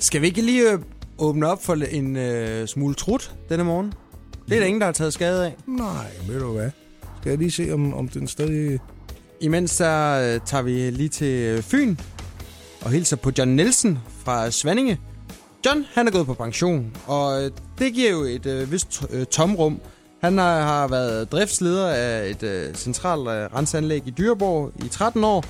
Skal vi ikke lige øh, åbne op for en øh, smule trut denne morgen? Det er der ingen, der har taget skade af. Nej, ved du hvad? Skal jeg lige se, om, om den stadig... Imens så øh, tager vi lige til øh, Fyn og hilser på John Nielsen fra Svanninge. John, han er gået på pension, og øh, det giver jo et øh, vist øh, tomrum. Han har, har været driftsleder af et øh, centralt øh, renseanlæg i Dyreborg i 13 år,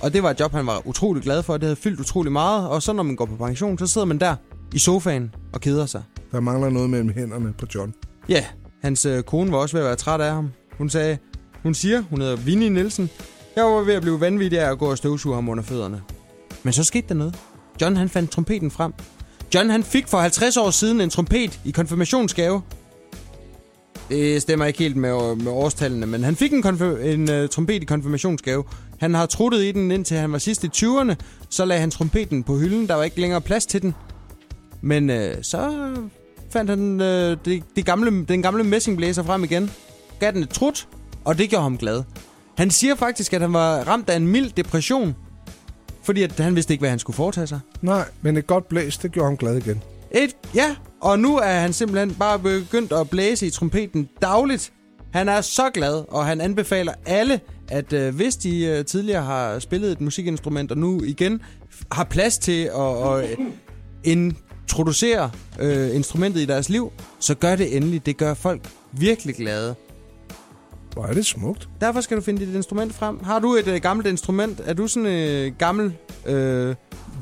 og det var et job, han var utrolig glad for. Det havde fyldt utrolig meget, og så når man går på pension, så sidder man der i sofaen og keder sig. Der mangler noget mellem hænderne på John. Ja, hans øh, kone var også ved at være træt af ham. Hun sagde, hun siger, hun hedder Vinnie Nielsen. Jeg var ved at blive vanvittig af at gå og støvsuge ham under fødderne. Men så skete der noget. John han fandt trompeten frem. John han fik for 50 år siden en trompet i konfirmationsgave. Det stemmer ikke helt med, med årstallene, men han fik en, konfir- en uh, trompet i konfirmationsgave. Han har truttet i den indtil han var sidst i 20'erne. Så lagde han trompeten på hylden. Der var ikke længere plads til den. Men uh, så fandt han uh, det, det gamle, den gamle messingblæser frem igen. Gav den et trut, og det gjorde ham glad. Han siger faktisk, at han var ramt af en mild depression. Fordi at han vidste ikke, hvad han skulle foretage sig. Nej, men et godt blæs, det gjorde ham glad igen. Et, ja, og nu er han simpelthen bare begyndt at blæse i trompeten dagligt. Han er så glad, og han anbefaler alle, at øh, hvis de øh, tidligere har spillet et musikinstrument, og nu igen har plads til at, øh, introducere øh, instrumentet i deres liv, så gør det endelig. Det gør folk virkelig glade. Hvor er det smukt. Derfor skal du finde dit instrument frem. Har du et øh, gammelt instrument? Er du sådan en øh, gammel... Øh,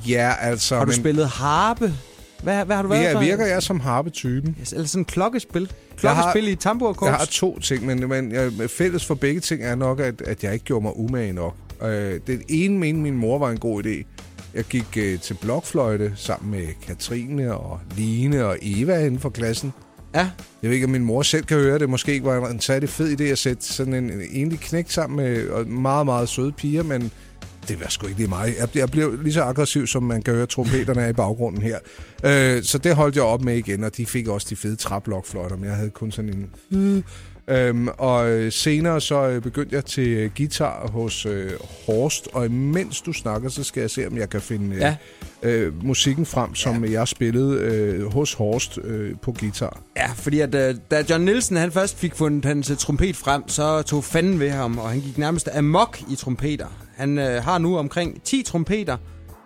Ja, altså... har du men spillet harpe? Hvad, hvad har du været jeg, for? virker jeg som harpetypen? Yes, eller sådan klokkespil? Klokkespil har- i tamburkorps? Jeg har to ting, men, men jeg, fælles for begge ting er nok, at, at jeg ikke gjorde mig umage nok. Øh, det ene mente min mor var en god idé. Jeg gik øh, til blokfløjte sammen med Katrine og Line og Eva inden for klassen. Ja, Jeg ved ikke, om min mor selv kan høre det. Måske var en særlig fed idé at sætte sådan en, en enlig knæk sammen med og meget, meget søde piger, men det var sgu ikke lige mig. Jeg, jeg blev lige så aggressiv, som man kan høre trompeterne er i baggrunden her. Øh, så det holdt jeg op med igen, og de fik også de fede traplokfløjter, men jeg havde kun sådan en... Mm. Øhm, og øh, senere så øh, begyndte jeg til øh, guitar hos øh, Horst, og imens du snakker, så skal jeg se, om jeg kan finde Ja. øh, musikken frem, som ja. jeg spillede øh, hos Horst øh, på guitar. ja fordi at, øh, da John Nielsen han først fik fundet hans trompet frem, så tog fanden ved ham, og han gik nærmest amok i trompeter. Han øh, har nu omkring 10 trompeter,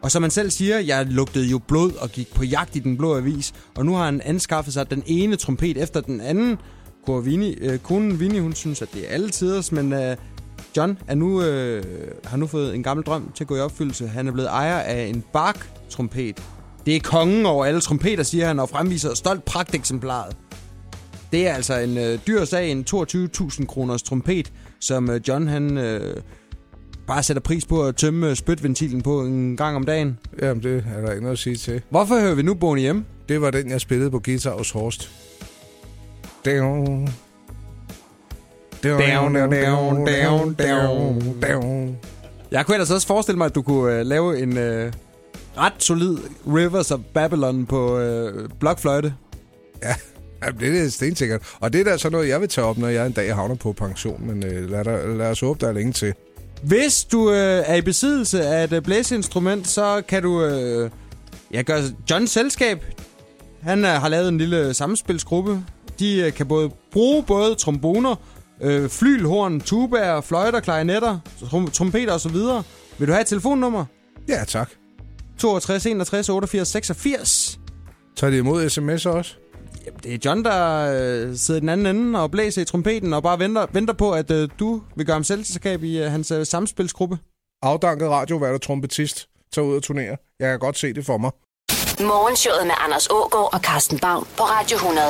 og som han selv siger, jeg lugtede jo blod og gik på jagt i den blå avis, og nu har han anskaffet sig den ene trompet efter den anden. Kone Vinnie, øh, konen Vinnie, hun synes, at det er alle tiders, men øh, John er nu, øh, har nu fået en gammel drøm til at gå i opfyldelse. Han er blevet ejer af en Bach-trompet. Det er kongen over alle trompeter, siger han, og fremviser stolt pragteksemplaret. Det er altså en øh, dyr sag, en 22.000 kroners trompet, som øh, John han øh, bare sætter pris på at tømme øh, spytventilen på en gang om dagen. Jamen, det er der ikke noget at sige til. Hvorfor hører vi nu Boney hjemme? Det var den, jeg spillede på guitar hos Horst. Down. Down, down, down, down, down. down. Jeg kunne ellers også forestille mig, at du kunne øh, lave en øh, ret solid Rivers of Babylon på øh, blokfløjte. Ja, jamen, det er stensikkert. Og det er da så noget, jeg vil tage op, når jeg en dag havner på pension. Men øh, lad, der, lad os håbe, der er længe til. Hvis du øh, er i besiddelse af et øh, blæseinstrument, så kan du øh, ja, gøre Johns selskab. Han øh, har lavet en lille samspilsgruppe. De øh, kan både bruge både tromboner, øh, flylhorn, tubaer, fløjter, klarinetter, trom- trompeter osv. Vil du have et telefonnummer? Ja, tak. 62 61 88 86. Tager de imod sms'er også? Jamen, det er John, der øh, sidder i den anden ende og blæser i trompeten og bare venter, venter på, at øh, du vil gøre ham selskab i øh, hans øh, samspilsgruppe. Afdanket radiovært og trompetist. Tag ud og turnere. Jeg kan godt se det for mig. Morgenshowet med Anders Ågaard og Carsten Baum på Radio 100.